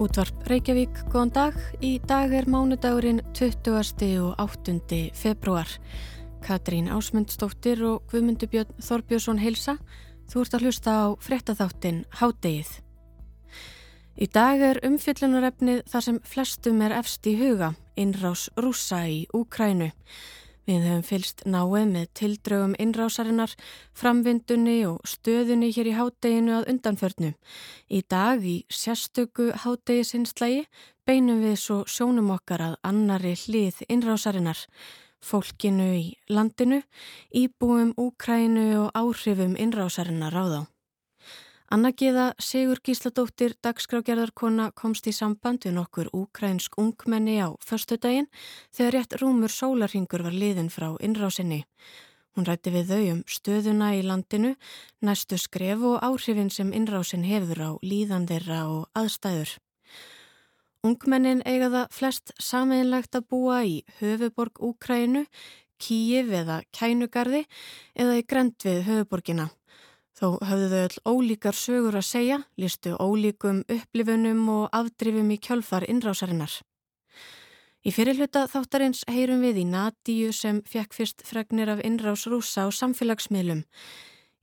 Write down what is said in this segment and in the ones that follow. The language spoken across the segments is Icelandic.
Útvarp Reykjavík, góðan dag. Í dag er mánudagurinn 20. og 8. februar. Katrín Ásmundsdóttir og Guðmundubjörn Þorbjörnsson heilsa. Þú ert að hlusta á frettatháttin Hádegið. Í dag er umfyllunarefnið þar sem flestum er efst í huga, innrás rúsa í Úkrænu. Við höfum fylst náið með tildrögum innrásarinnar, framvindunni og stöðunni hér í hádeginu að undanförnu. Í dag í sérstöku hádegisinnslægi beinum við svo sjónum okkar að annari hlið innrásarinnar, fólkinu í landinu, íbúum Úkrænu og áhrifum innrásarinnar á þá. Anna Gíða Sigur Gísladóttir dagskrágerðarkona komst í samband við nokkur úkrænsk ungmenni á förstu daginn þegar rétt rúmur sólarhingur var liðin frá innrásinni. Hún rætti við þau um stöðuna í landinu, næstu skref og áhrifin sem innrásin hefur á líðandeirra og aðstæður. Ungmennin eiga það flest sameinlegt að búa í höfuborg Úkrænu, Kíif eða Kænugarði eða í grend við höfuborgina. Þó höfðu þau öll ólíkar sögur að segja, listu ólíkum upplifunum og afdrifum í kjölfar innrásarinnar. Í fyrirluta þáttarins heyrum við í Natíu sem fekk fyrst fregnir af innrás rúsa á samfélagsmiðlum.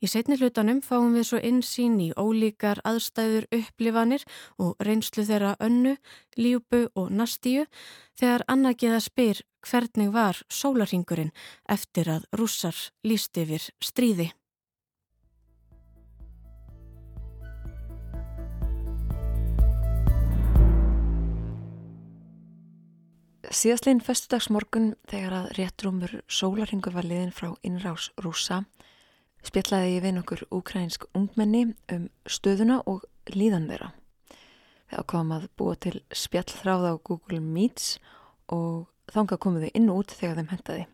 Í setni hlutanum fáum við svo insýn í ólíkar aðstæður upplifanir og reynslu þeirra önnu, líupu og nastíu þegar annagiða spyr hvernig var sólarhingurinn eftir að rússar líst yfir stríði. Síðastleginn festudagsmorgun þegar að réttrúmur sólarhingur var liðin frá innrás rúsa spjallaði ég við nokkur úkrænsk ungmenni um stöðuna og líðan þeirra. Þegar kom að búa til spjallþráð á Google Meets og þánga komuðu inn út þegar þeim hendaði.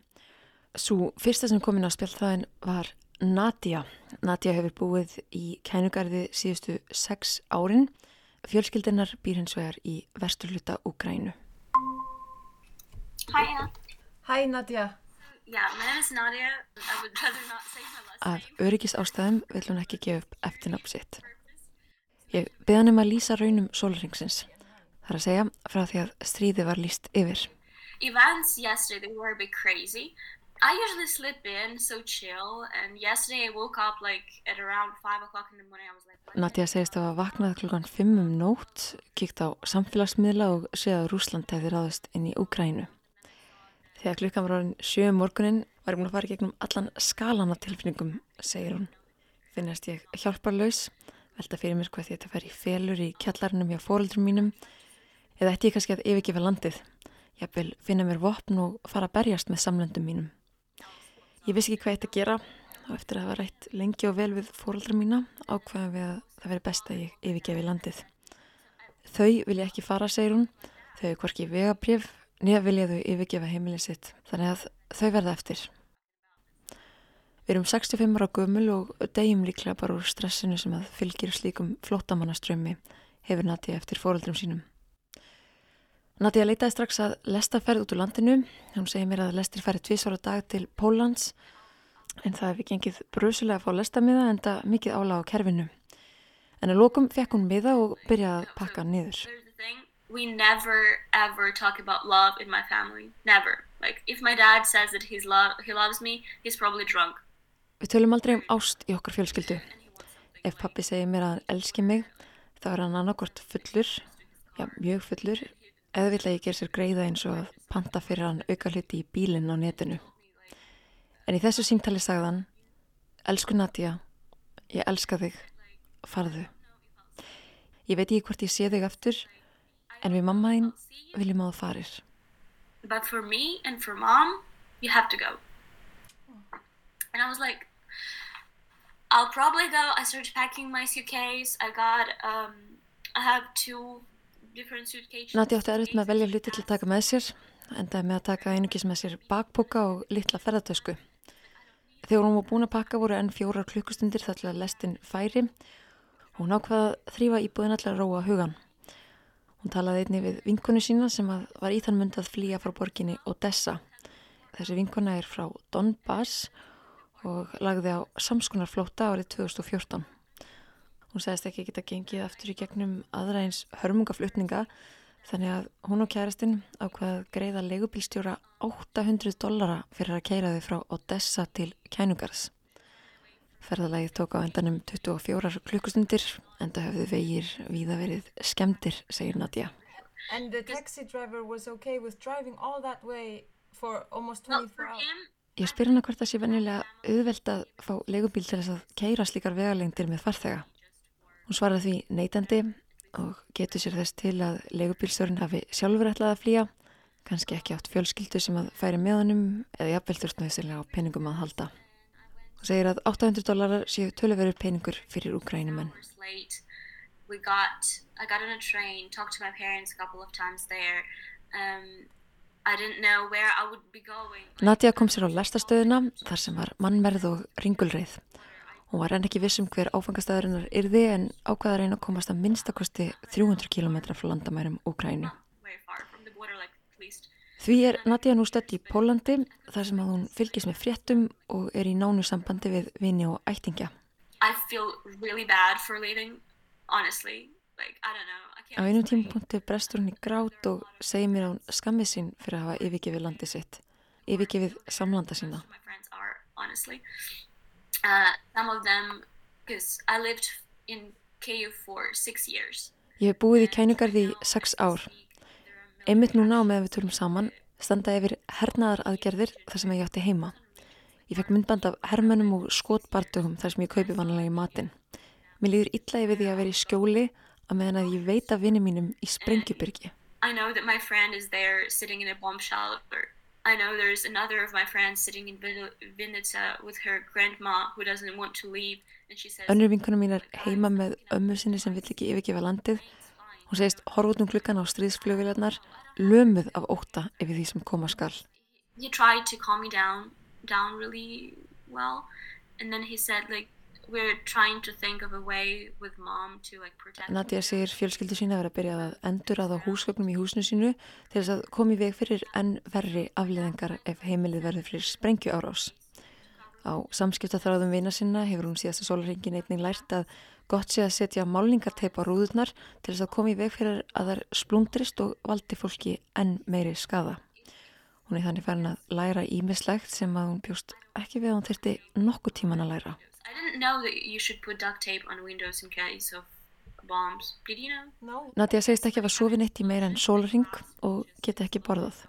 Svo fyrsta sem kom inn á spjallþráðin var Nadia. Nadia hefur búið í kænugarði síðustu sex árin. Fjölskyldinnar býr hins vegar í vesturluta Úkrænu. Hi, Anna. Hæ Nadja. Yeah, my name is Nadia. I would rather not say my last Af name. öryggis ástæðum vil hún ekki gefa upp eftirnafn sitt. Ég beðan um að lýsa raunum sólringsins. Það er að segja frá því að stríði var lýst yfir. Events yesterday were a bit crazy. I usually sleep in so chill, and yesterday I woke up like at around five o'clock in the morning. I was like, what? Nadja segist að hafa vaknað klukkan 5 um nótt, kíkt á samfélagsmiðla og séð að Rúsland hefði ráðist inn í Úgrænu. Þegar klukkan var orðin 7 um morgunin var ég múin að fara gegnum allan skalan af tilfinningum, segir hún. Finnast ég hjálparlaus, velta fyrir mér hvað þetta fær í felur í kjallarnum hjá fóreldrum mínum eða ætti ég kannski að yfirgefa landið. Ég vil finna mér vopn og fara að berjast með samlendum mínum. Ég vissi ekki hvað eitt að gera og eftir að hafa rætt lengi og vel við fóreldra mína ákveðum við að það veri best að ég yfirgefi landið. Þau vilja ekki fara, segir hún. Þau er hvorki vegabrjöf Nýja vilja þau yfirgefa heimilið sitt, þannig að þau verða eftir. Við erum 65 ára gömul og degjum líklega bara úr stressinu sem að fylgir slíkum flótamannaströmmi hefur Natja eftir fóröldrum sínum. Natja leitaði strax að lesta ferð út úr landinu. Hún segir mér að lestir færi tvísvara dag til Pólans en það hefði gengið brusulega að fá lestamiða en það mikið ála á kerfinu. En að lókum fekk hún miða og byrjaði að pakka niður. We never ever talk about love in my family. Never. Like if my dad says that he's love he loves me, he's probably drunk. Við tölum aldrei um ást í okkar fjölskyldu. Ef pappi segir mér að hann elski mig, þá er hann annarkort fullur, já, mjög fullur, eða vill að ég ger sér greiða eins og að panta fyrir hann auka hluti í bílinn á netinu. En í þessu símtali sagðan, elsku Nadja, ég elska þig, farðu. Ég veit ekki hvort ég sé þig aftur, en við mamma þín viljum að þú farir. But for me and for mom, you have to go. And I was like, I'll probably go. I started packing my suitcase. I got, um, I have two different suitcases. Nadja átti erfitt með að velja hluti til að taka með sér, endaði með að taka einungis með sér bakpoka og litla ferðartösku. Þegar hún var búin að pakka voru enn fjórar klukkustundir þar til að lestin færi hún ákvaða að þrýfa íbúðin allar að róa hugan. Hún talaði einni við vinkonu sína sem var í þann mund að flýja frá borginni Odessa. Þessi vinkona er frá Donbass og lagði á samskonarflóta árið 2014. Hún segist ekki geta gengið aftur í gegnum aðra eins hörmungaflutninga þannig að hún og kærastinn ákvaða greiða leigubílstjóra 800 dollara fyrir að keira þau frá Odessa til Kænugars. Ferðalagið tók á endanum 24 klukkustundir en það höfðu vegir víða verið skemdir, segir Nadja. And the taxi driver was okay with driving all that way for almost 24 hours? Ég spyr hana hvort það sé vennilega auðvelt að fá legubíl til þess að keira slíkar vegalengdir með farþega. Hún svaraði því neytandi og getur sér þess til að legubílstjórin hafi sjálfur ætlað að flýja, kannski ekki átt fjölskyldu sem að færi með honum eða jafnvel þurftnöðslega á peningum að halda. Hún segir að 800 dólarar séu töluverur peningur fyrir úkrænumenn. I got on a train, talked to my parents a couple of times there. Um, Nadja kom sér á lestastöðuna þar sem var mannmerð og ringulreið. Hún var enn ekki vissum hver áfangastæðurinnar yrði en ákvaða reyna að komast að minnstakosti 300 km frá landamærum Úkrænu. Því er Nadja nú stött í Pólandi þar sem að hún fylgis með fréttum og er í nánu sambandi við vini og ættingja. I feel really bad for leaving, honestly. Like, I don't know. Á einu tímpunkti brestur hún í grát og segir mér á skammið sín fyrir að hafa yfirgefið landið sitt, yfirgefið samlanda sína. Ég hef búið í kænugarði í sex ár. Einmitt núna á meðan við tölum saman standa yfir hernaðar aðgerðir þar sem ég átti heima. Ég fekk myndband af hermönum og skotbardögum þar sem ég kaupi vanalega í matin. Mér líður illa yfir því að vera í skjóli að meðan að ég veit af vinni mínum í Sprengjubyrgi. I know that my friend is there sitting in a bomb shelter. I know there's another of my friends sitting in Vinnica with her grandma who doesn't want to leave. Önnur vinkuna mín er heima með ömmu sinni sem vill ekki yfirgefa landið. Hún segist horfóttum klukkan á stríðsflugviljarnar lömuð af óta yfir því sem koma skall. He tried to calm me down, down really well and then he said like Nadia segir fjölskyldu sína verið að byrja að endur að á húsgögnum í húsinu sínu til þess að komi veg fyrir enn verri afliðengar ef heimilið verður fyrir sprengju árás. Á samskiptaþráðum vina sinna hefur hún síðast að sólarhengin einning lært að gott sé að setja málningarteip á rúðurnar til þess að komi veg fyrir að þær splundrist og valdi fólki enn meiri skada. Hún er þannig færin að læra ímislegt sem að hún bjóst ekki við að hún þurfti nokkuð tíman að læra. You know? No. Nadia segist ekki að var sofin eitt í meira en sólring og geta ekki borðað.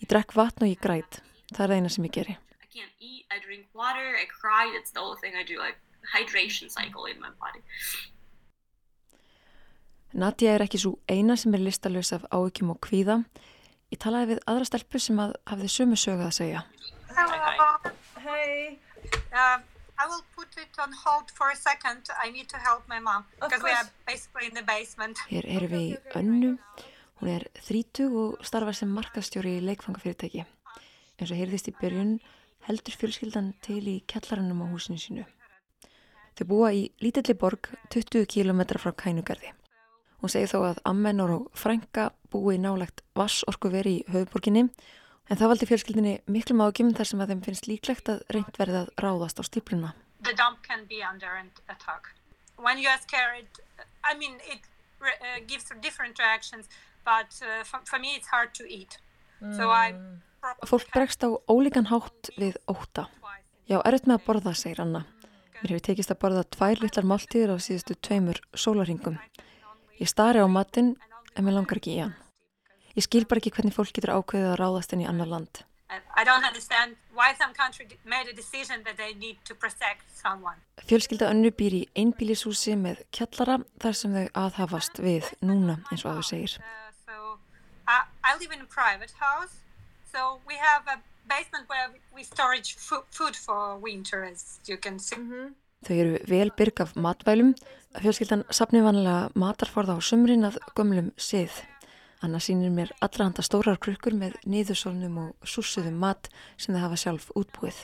Ég drekk vatn og ég græt. Það er það eina sem ég geri. Can't eat, I drink water, I cry. That's the only thing I do. Like hydration cycle in my body. Nadia er ekki svo eina sem er listalös af áökjum og kvíða. Ég talaði við aðra stelpu sem að hafði sömu sögað að segja. Hello. Hey. Um, I will put it on hold for a second. I need to help my mom because we are basically in the basement. Hér erum við í önnu. Hún er þrítug og starfar sem markastjóri í leikfangafyrirtæki. En svo heyrðist í byrjun heldur fjölskyldan til í kjallarannum á húsinu sínu. Þau búa í lítilli borg 20 km frá Kænugarði. Hún segir þó að ammenor og frænka búi nálagt vassorku veri í höfuborginni En það valdi fjölskyldinni miklu mákjum þar sem að þeim finnst líklegt að reynd verði að ráðast á stípluna. The dump can be under attack. When you are scared, I mean it uh, gives different reactions but uh, for, for me it's hard to eat. Mm. So I Fólk bregst á ólíkan hátt við óta. Já, erut með að borða, segir Anna. Mér hefur tekist að borða tvær litlar máltíðir á síðustu tveimur sólaringum. Ég stari á matinn en mér langar ekki í hann. Ég skil bara ekki hvernig fólk getur ákveðið að ráðast inn í annar land. Fjölskylda önnu býr í einbílishúsi með kjallara þar sem þau aðhafast við núna eins og að þau segir. Uh, so we have a basement where we storage food for winter as you can see. Mm -hmm. Þau eru vel byrg af matvælum. Fjölskyldan sapni vanlega matarforða á sumrin að gömlum sið. Anna sínir mér allra handa stórar krukkur með nýðursólnum og súsuðum mat sem þau hafa sjálf útbúið.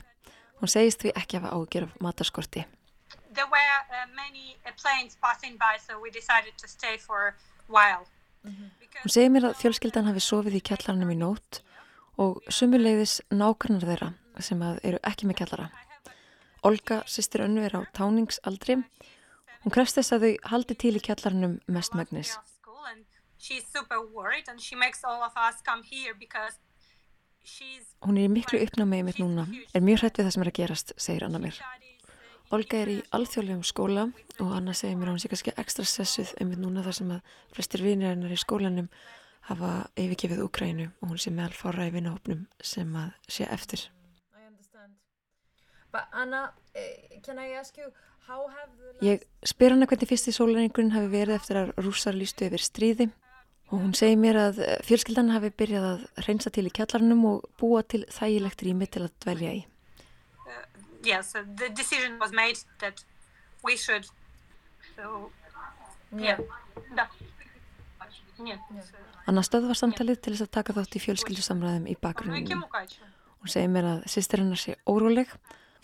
Hún segist því ekki hafa ágjör af matarskorti. There were uh, many planes passing by so we decided to stay for a while. Mm -hmm. Hún segir mér að fjölskyldan hafi sofið í kjallarnum í nótt og sumulegðis nákvæmnar þeirra sem eru ekki með kjallara. Olga, sýstir önnu, er á táningsaldri Hún krefst þess að þau haldi til í kjallarnum mest megnis. Hún er í miklu uppnámi mitt núna, er mjög hrætt við það sem er að gerast, segir Anna mér. Olga er í alþjóðlegum skóla og Anna segir mér að hún sé kannski ekstra sessuð um mitt núna þar sem að flestir vinir hennar í skólanum hafa yfirgefið Úkrænu og hún sé meðal fára í vinahopnum sem að sé eftir. Anna, uh, Ég spyr hana hvernig fyrsti sólarengurinn hafi verið eftir að rússar lístu yfir stríði og hún segir mér að fjölskyldan hafi byrjað að reynsa til í kjallarnum og búa til þægilegt rými til að dvelja í. Uh, yes, the decision was made that we should, so, yeah. yeah. Anna stöð var samtalið til þess að taka þátt í fjölskyldusamræðum í bakgrunnum. Hún segir mér að sýstir hennar sé óróleg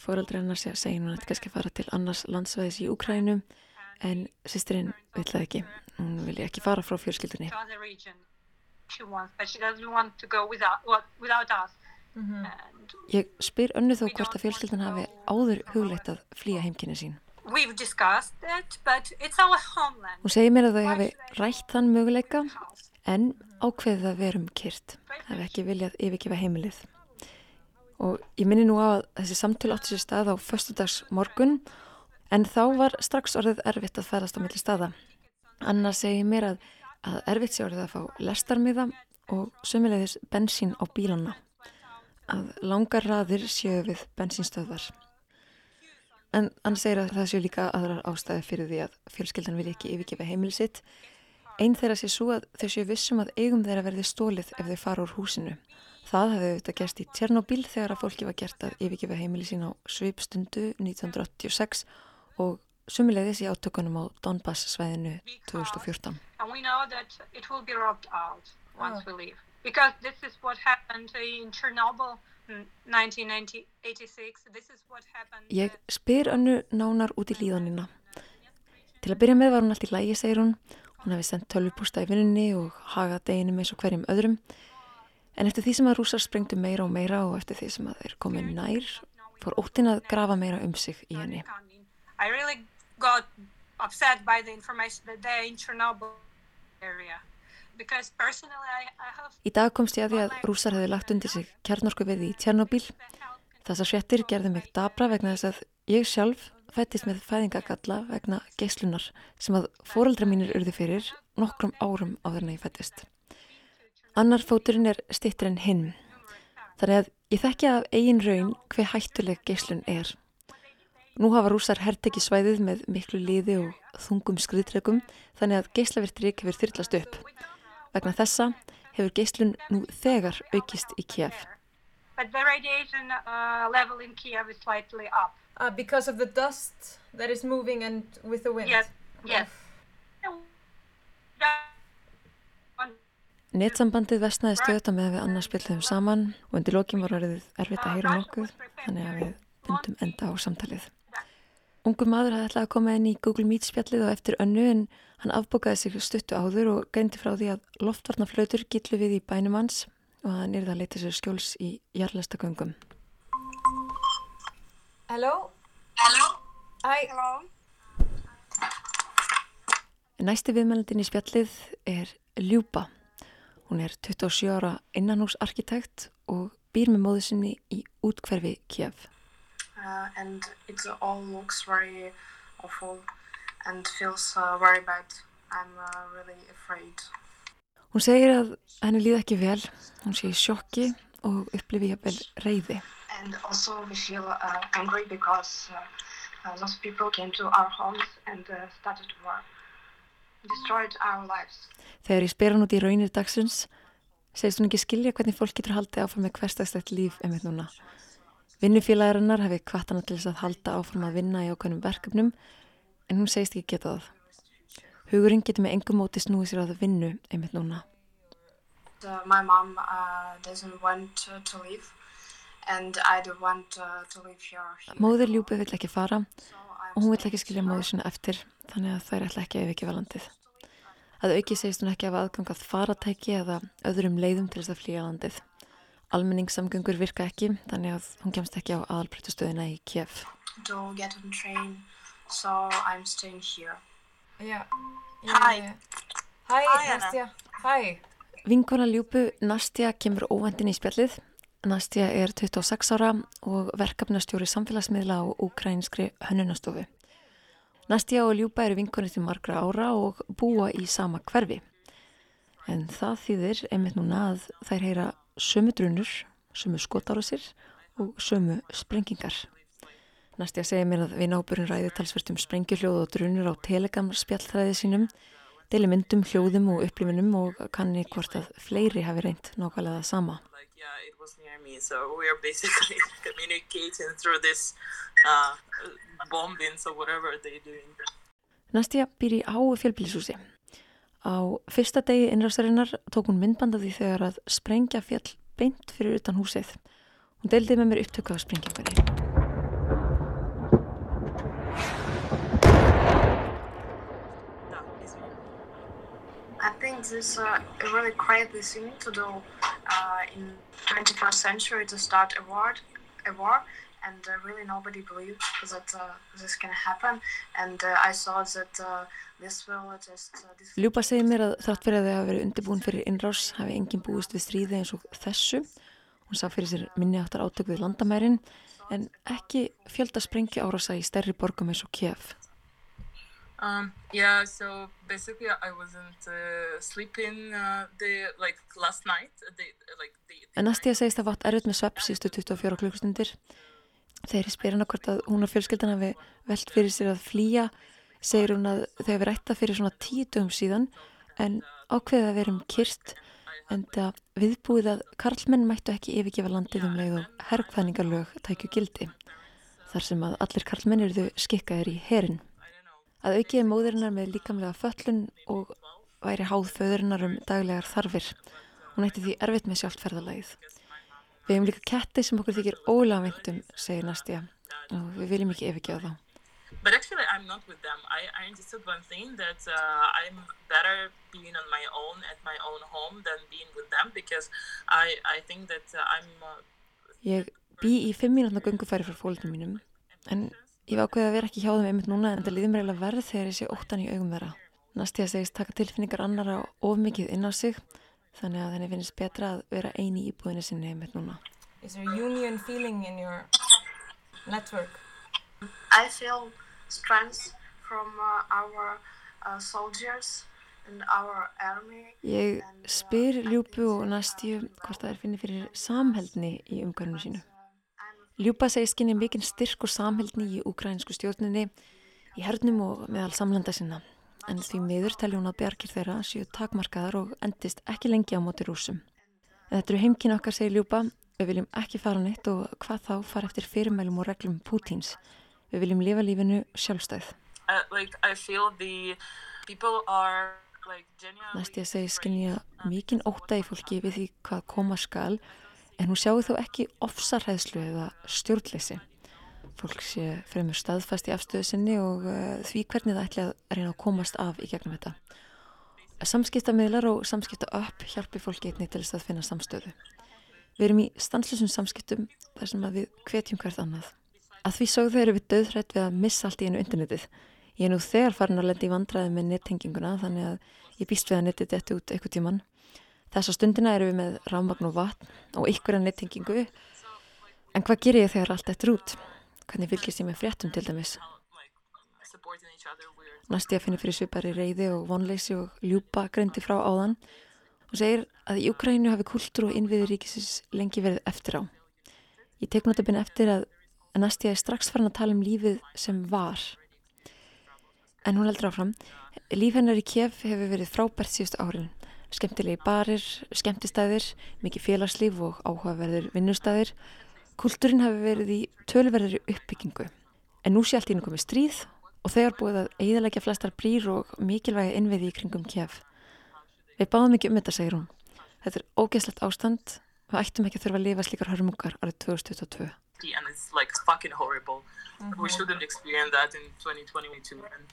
Fóraldri hennar sé að segja hún að kannski fara til annars landsvæðis í Úkrænum en sýstirinn vill það ekki. Hún vilja ekki fara frá fjölskyldunni. Ég spyr önnu þó hvort að fjölskyldan hafi áður hugleitt að flýja heimkynni sín. Hún segir mér að þau hafi rætt þann möguleika en ákveðið að verum kyrt. Það hefði ekki viljað yfirgefa heimilið og ég minni nú að þessi samtölu átti sér stað á förstudags morgun en þá var strax orðið erfitt að færast á milli staða. Anna segi mér að, að erfitt sé orðið að fá lestarmiða og sömulegðis bensín á bílana. Að langar raðir séu við bensínstöðvar. En Anna segir að það séu líka aðrar ástæði fyrir því að fjölskyldan vil ekki yfirgefa heimili sitt. Einn þeirra sé svo að þau séu vissum að eigum þeirra verði stólið ef þau fara úr húsinu. Það hefði auðvitað gerst í Tjernobyl þegar að fólki var gert að yfirgefa heimili sín á svipstundu 1986 og sumilegðis í átökunum á Donbass svæðinu 2014. Ég spyr önnu nánar út í líðanina. Til að byrja með var hún allt í lægi, segir hún. Hún hefði sendt tölvupústa í vinninni og hagað deginum eins og hverjum öðrum. En eftir því sem að rúsar sprengtu meira og meira og eftir því sem að þeir komið nær fór óttin að grafa meira um sig í henni. Really í dag komst ég að því að rúsar hefði lagt undir sig kjarnorku við í Tjernobyl. Þessar fjettir gerði mig dabra vegna þess að ég sjálf fættist með fæðingagalla vegna geyslunar sem að fóröldra mínir urði fyrir nokkrum árum á þennan ég fættist. Annar fóturinn er stittur en hinn. Þannig að ég þekkja af eigin raun hver hættuleg geyslun er. Nú hafa rúsar herrteki svæðið með miklu liði og þungum skriðtregum þannig að geyslavertrik hefur þyrlast upp. Vegna þessa hefur geyslun nú þegar aukist í Kiev. But the radiation uh, level in Kiev is slightly up. Uh, because of the dust that is moving and with the wind? Yes, yes. Netsambandið vestnaði stöðta með að við annars spiltum saman og undir lokin var orðið erfitt að heyra nokkuð þannig að við bundum enda á samtalið. Ungur maður hafði ætlað að koma inn í Google Meet spjallið og eftir önnu en hann afbókaði sig stuttu áður og greindi frá því að loftvarnaflautur gillu við í bænum hans og hann yrði að leita sér skjóls í jarlæstaköngum. Hello? Hello? Hi. Hello? Næsti viðmælandin í spjallið er Ljúpa. Hún er 27 ára innanhúsarkitekt og býr með móðu sinni í útkverfi Kiev. Uh, and it all looks very awful and feels uh, very bad. I'm uh, really afraid. Hún segir að henni líð ekki vel, hún sé í sjokki og upplifi jafnvel reyði. And also we feel uh, angry because uh, uh, those people came to our homes and started war. Þegar ég spyr hann út í raunir dagsins segist hún ekki skilja hvernig fólk getur haldið áfram með hverstagslegt líf einmitt núna. Vinnufélagarinnar hefði kvart hana til þess að halda áfram að vinna í ákveðnum verkefnum en hún segist ekki geta það. Hugurinn getur með engum móti snúið sér að vinnu einmitt núna. Uh, my mom uh, doesn't want to leave and I don't want uh, to live here. Móður Ljúbi vill ekki fara og hún vill ekki skilja móður sinna eftir þannig að þær ætla ekki að yfirgefa landið. Að auki segist hún ekki af aðgangað faratæki eða öðrum leiðum til þess að flýja landið. Almenningssamgöngur virka ekki þannig að hún kemst ekki á aðalbryttustöðina í Kiev. To get on train so I'm staying here. Yeah. Hi. yeah. Hi, Hi, Anna. Nastya. Hi. Vinkona Ljúbu Nastja kemur óvendin í spjallið. Nastja er 26 ára og verkefnastjóri samfélagsmiðla á ukrainskri hönnunastofu. Nastja og Ljúba eru vinkonir til margra ára og búa í sama hverfi. En það þýðir einmitt núna að þær heyra sömu drunur, sömu skotárasir og sömu sprengingar. Nastja segir mér að vináburinn ræði talsvert um sprengjuhljóð og drunur á telegram spjallþræði sínum, deli myndum, hljóðum og upplifunum og kanni hvort að fleiri hafi reynd nákvæmlega það sama. yeah it was near me so we are basically communicating through this uh, bombings or whatever they're doing Nastja býr í háu fjölbýlishúsi. Á fyrsta degi innræstarinnar tók hún myndband af því þegar að sprengja fjall beint fyrir utan húsið. Hún deildi með mér upptöku af me. I think this is uh, really crazy thing to do uh, in 21st century to start a war, a war, and uh, really nobody believed that uh, this can happen. And uh, I thought that uh, this will just uh, this Ljúpa segir mér að þrátt fyrir að þau hafa verið undirbúin fyrir innrás hafi enginn búist við stríði eins og þessu. Hún sá fyrir sér minni áttar átök við landamærin en ekki fjölda sprengju árasa í stærri borgum eins og Kiev. Um, yeah, so basically I wasn't uh, sleeping uh, the like last night. The, like the, the En Nastja segist að vatn erfitt með svepp sístu 24 klukkustundir. Þegar ég spyr hana hvort að hún og fjölskyldan hafi velt fyrir sér að flýja, segir hún að þau hafi rætta fyrir svona tíu dögum síðan en ákveðið að vera um kyrt en það viðbúið að karlmenn mættu ekki yfirgefa landið um leið og herrkvæðningarlög tækju gildi. Þar sem að allir karlmenn eru þau skikkaðir í herin. Að aukiði móðurinnar með líkamlega föllun og væri háð föðurinnar um daglegar þarfir. Hún ætti því erfitt með sjálft ferðalagið. Við hefum líka ketti sem okkur þykir ólega vindum, segir Nastja, og við viljum ekki yfirgefa þá. But actually, I'm not with them. I, I understood one thing that uh, I'm better being on my own at my own home than being with them because I, I think that uh, I'm. Uh, Ég bý í fimm mínútna göngufæri frá fólknum mínum, en ég var ákveðið að vera ekki hjá þeim einmitt núna en það líður mér eiginlega verð þegar ég sé óttan í augum þeirra. Nastja segist taka tilfinningar annara of mikið inn á sig, þannig að henni finnst betra að vera eini í íbúðinni sinni einmitt núna. Is there union feeling in your network? I feel strength from uh, our uh, soldiers and our army. Ég spyr Ljúpu og Nastju hvort það er finni fyrir samheldni í umhverfinu sínu. Ljúpa segir skinni mikinn styrk og samheldni í ukrainsku stjórninni, í hernum og meðal samlanda sinna. En því miður telja hún að bjargir þeirra séu takmarkaðar og endist ekki lengi á móti rúsum. En þetta eru heimkinn okkar, segir Ljúpa, við viljum ekki fara neitt og hvað þá fara eftir fyrirmælum og reglum Pútins. Við viljum lifa lífinu sjálfstæð. uh, like are like genuinely. Nastja segir skinja mikinn óta í fólki við því hvað koma skal en hún sjáu þó ekki ofsarhæðslu eða stjórnleysi. Fólk sé fremur staðfast í afstöðu sinni og uh, því hvernig það ætla að reyna að komast af í gegnum þetta. Samskiptamiðlar og samskipta upp hjálpi fólki einnig til þess að finna samstöðu. Við erum í stanslusum samskiptum þar sem við hvetjum hvert annað. Að því sögðu eru við döðrætt við að missa allt í einu internetið. Ég er nú þegar farin að lendi í vandræði með nettenginguna þannig að ég býst við að nettið detti út eitthvað tíman. Þessa stundina eru við með rafmagn og vatn og ykkur að nettengingu. En hvað ger ég þegar allt eftir út? Hvernig fylgist ég með fréttum til dæmis? Næsti að finna fyrir svipari reyði og vonleysi og ljúpa greindi frá áðan og segir að í Ukrænu hafi kultúr og innviður ríkisins lengi verið eftir á. Ég tek notabinn eftir að Nastja er strax farin að tala um lífið sem var. En hún heldur áfram. Líf hennar í Kiev hefur verið frábært síðustu árin. Skemmtilegi barir, skemmtistæðir, mikið félagslíf og áhugaverðir vinnustæðir. Kultúrin hafi verið í tölverðari uppbyggingu. En nú sé allt í einu komið stríð og þegar búið að eigðalegja flestar brýr og mikilvægi innviði í kringum Kiev. Við báðum ekki um þetta, segir hún. Þetta er ógeðslegt ástand. Við ættum ekki að þurfa að lifa slíkar hörmungar árið 2022. and it's like 2022. And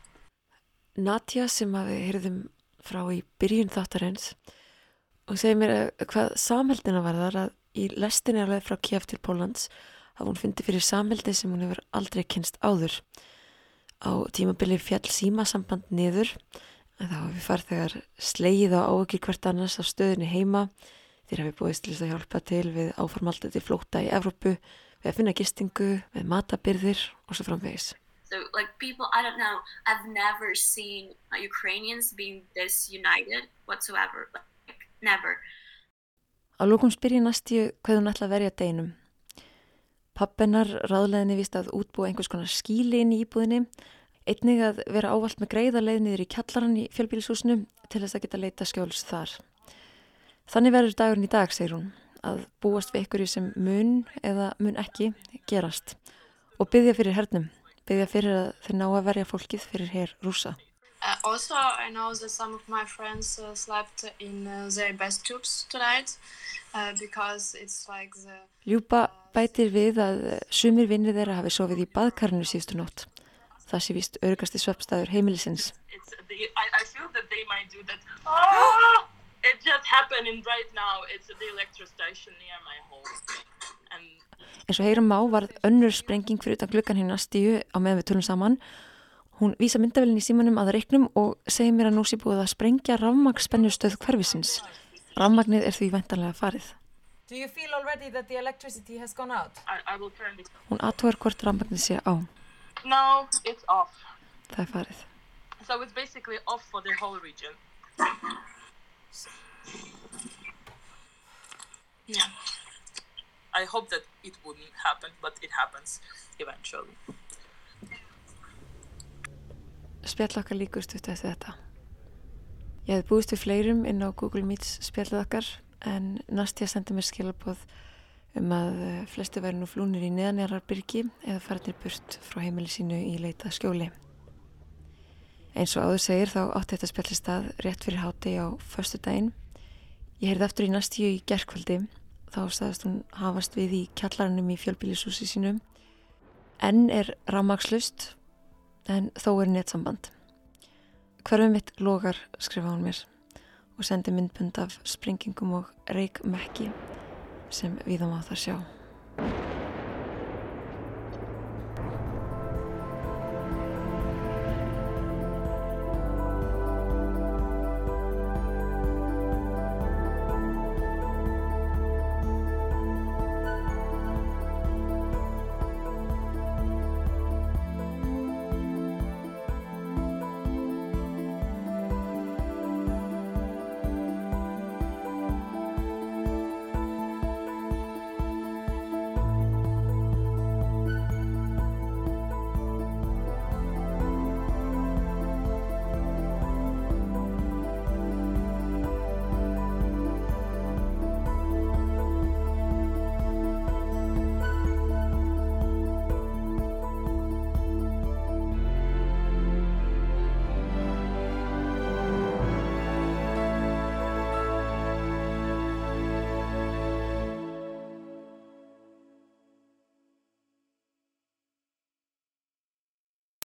Natja sem að við heyrðum frá í byrjun þáttarins og segir mér að hvað samheldina var þar að í lestinni alveg frá Kiev til Pólans hafa hún fundið fyrir samheldi sem hún hefur aldrei kynst áður. Á tímabili fjall símasamband niður en þá hafi farþegar sleið á áökir hvert annars á stöðinni heima þeir hafi búist til þess að hjálpa til við áformaldandi flóta í Evrópu við að finna gistingu, við matabyrðir og svo framvegis. So, like people, I don't know, I've never seen Ukrainians being this united whatsoever. Like, never. Á lókum spyr ég næstíu hvað hún ætla að verja deginum. Pappennar ráðleðinni vist að útbúa einhvers konar skíli inn í íbúðinni, einnig að vera ávalt með greiða leið niður í kjallaran í fjölbílshúsinu til þess að geta leita skjóls þar. Þannig verður dagurinn í dag, segir hún, að búast við ykkur sem mun eða mun ekki gerast og byggja fyrir hernum, byggja fyrir að þeir ná að verja fólkið fyrir hér rúsa. Uh, also, I know that some of my friends uh, slept in uh, their best tubes tonight uh, because it's like the... Ljúpa bætir við að sumir vinnir þeirra hafi sofið í baðkarinu síðustu nótt. Það sé vist örgasti svepstæður heimilisins. It's, they, I, I feel that they might do that. Oh, it just happened right now. It's the electro station near my home. And eins og heyrum á varð önnur sprenging fyrir utan klukkan hérna stíu á meðan við tölum saman Hún vísa myndavelin í símanum að reiknum og segir mér að nú sé búið að sprengja rafmagnsspennustöð hverfisins. Rafmagnið er því vendanlega farið. Do you feel already that the electricity has gone out? I, I will turn it. Hún aðtóðar hvort rafmagnið sé á. No, it's off. Það er farið. So it's basically off for the whole region. Yeah. I hope that it wouldn't happen, but it happens eventually. Spjall okkar líkust út eftir þetta. Ég hef búist við fleirum inn á Google Meets spjallið okkar en Nastja sendi mér skilabóð um að eh, flestu væri nú flúnir í neðanjarar byrgi eða farinir burt frá heimili sínu í leita skjóli. Eins og áður segir þá átti þetta spjallið stað rétt fyrir háti á förstu daginn. Ég heyrði aftur í Nastju í gerkvöldi þá staðast hún hafast við í kjallarannum í fjölbílisúsi sínum. Enn er rámakslust en þó er nettsamband. Hverfum mitt logar, skrifa hún mér og sendi myndbund af springingum og reikmekki sem við á það sjá.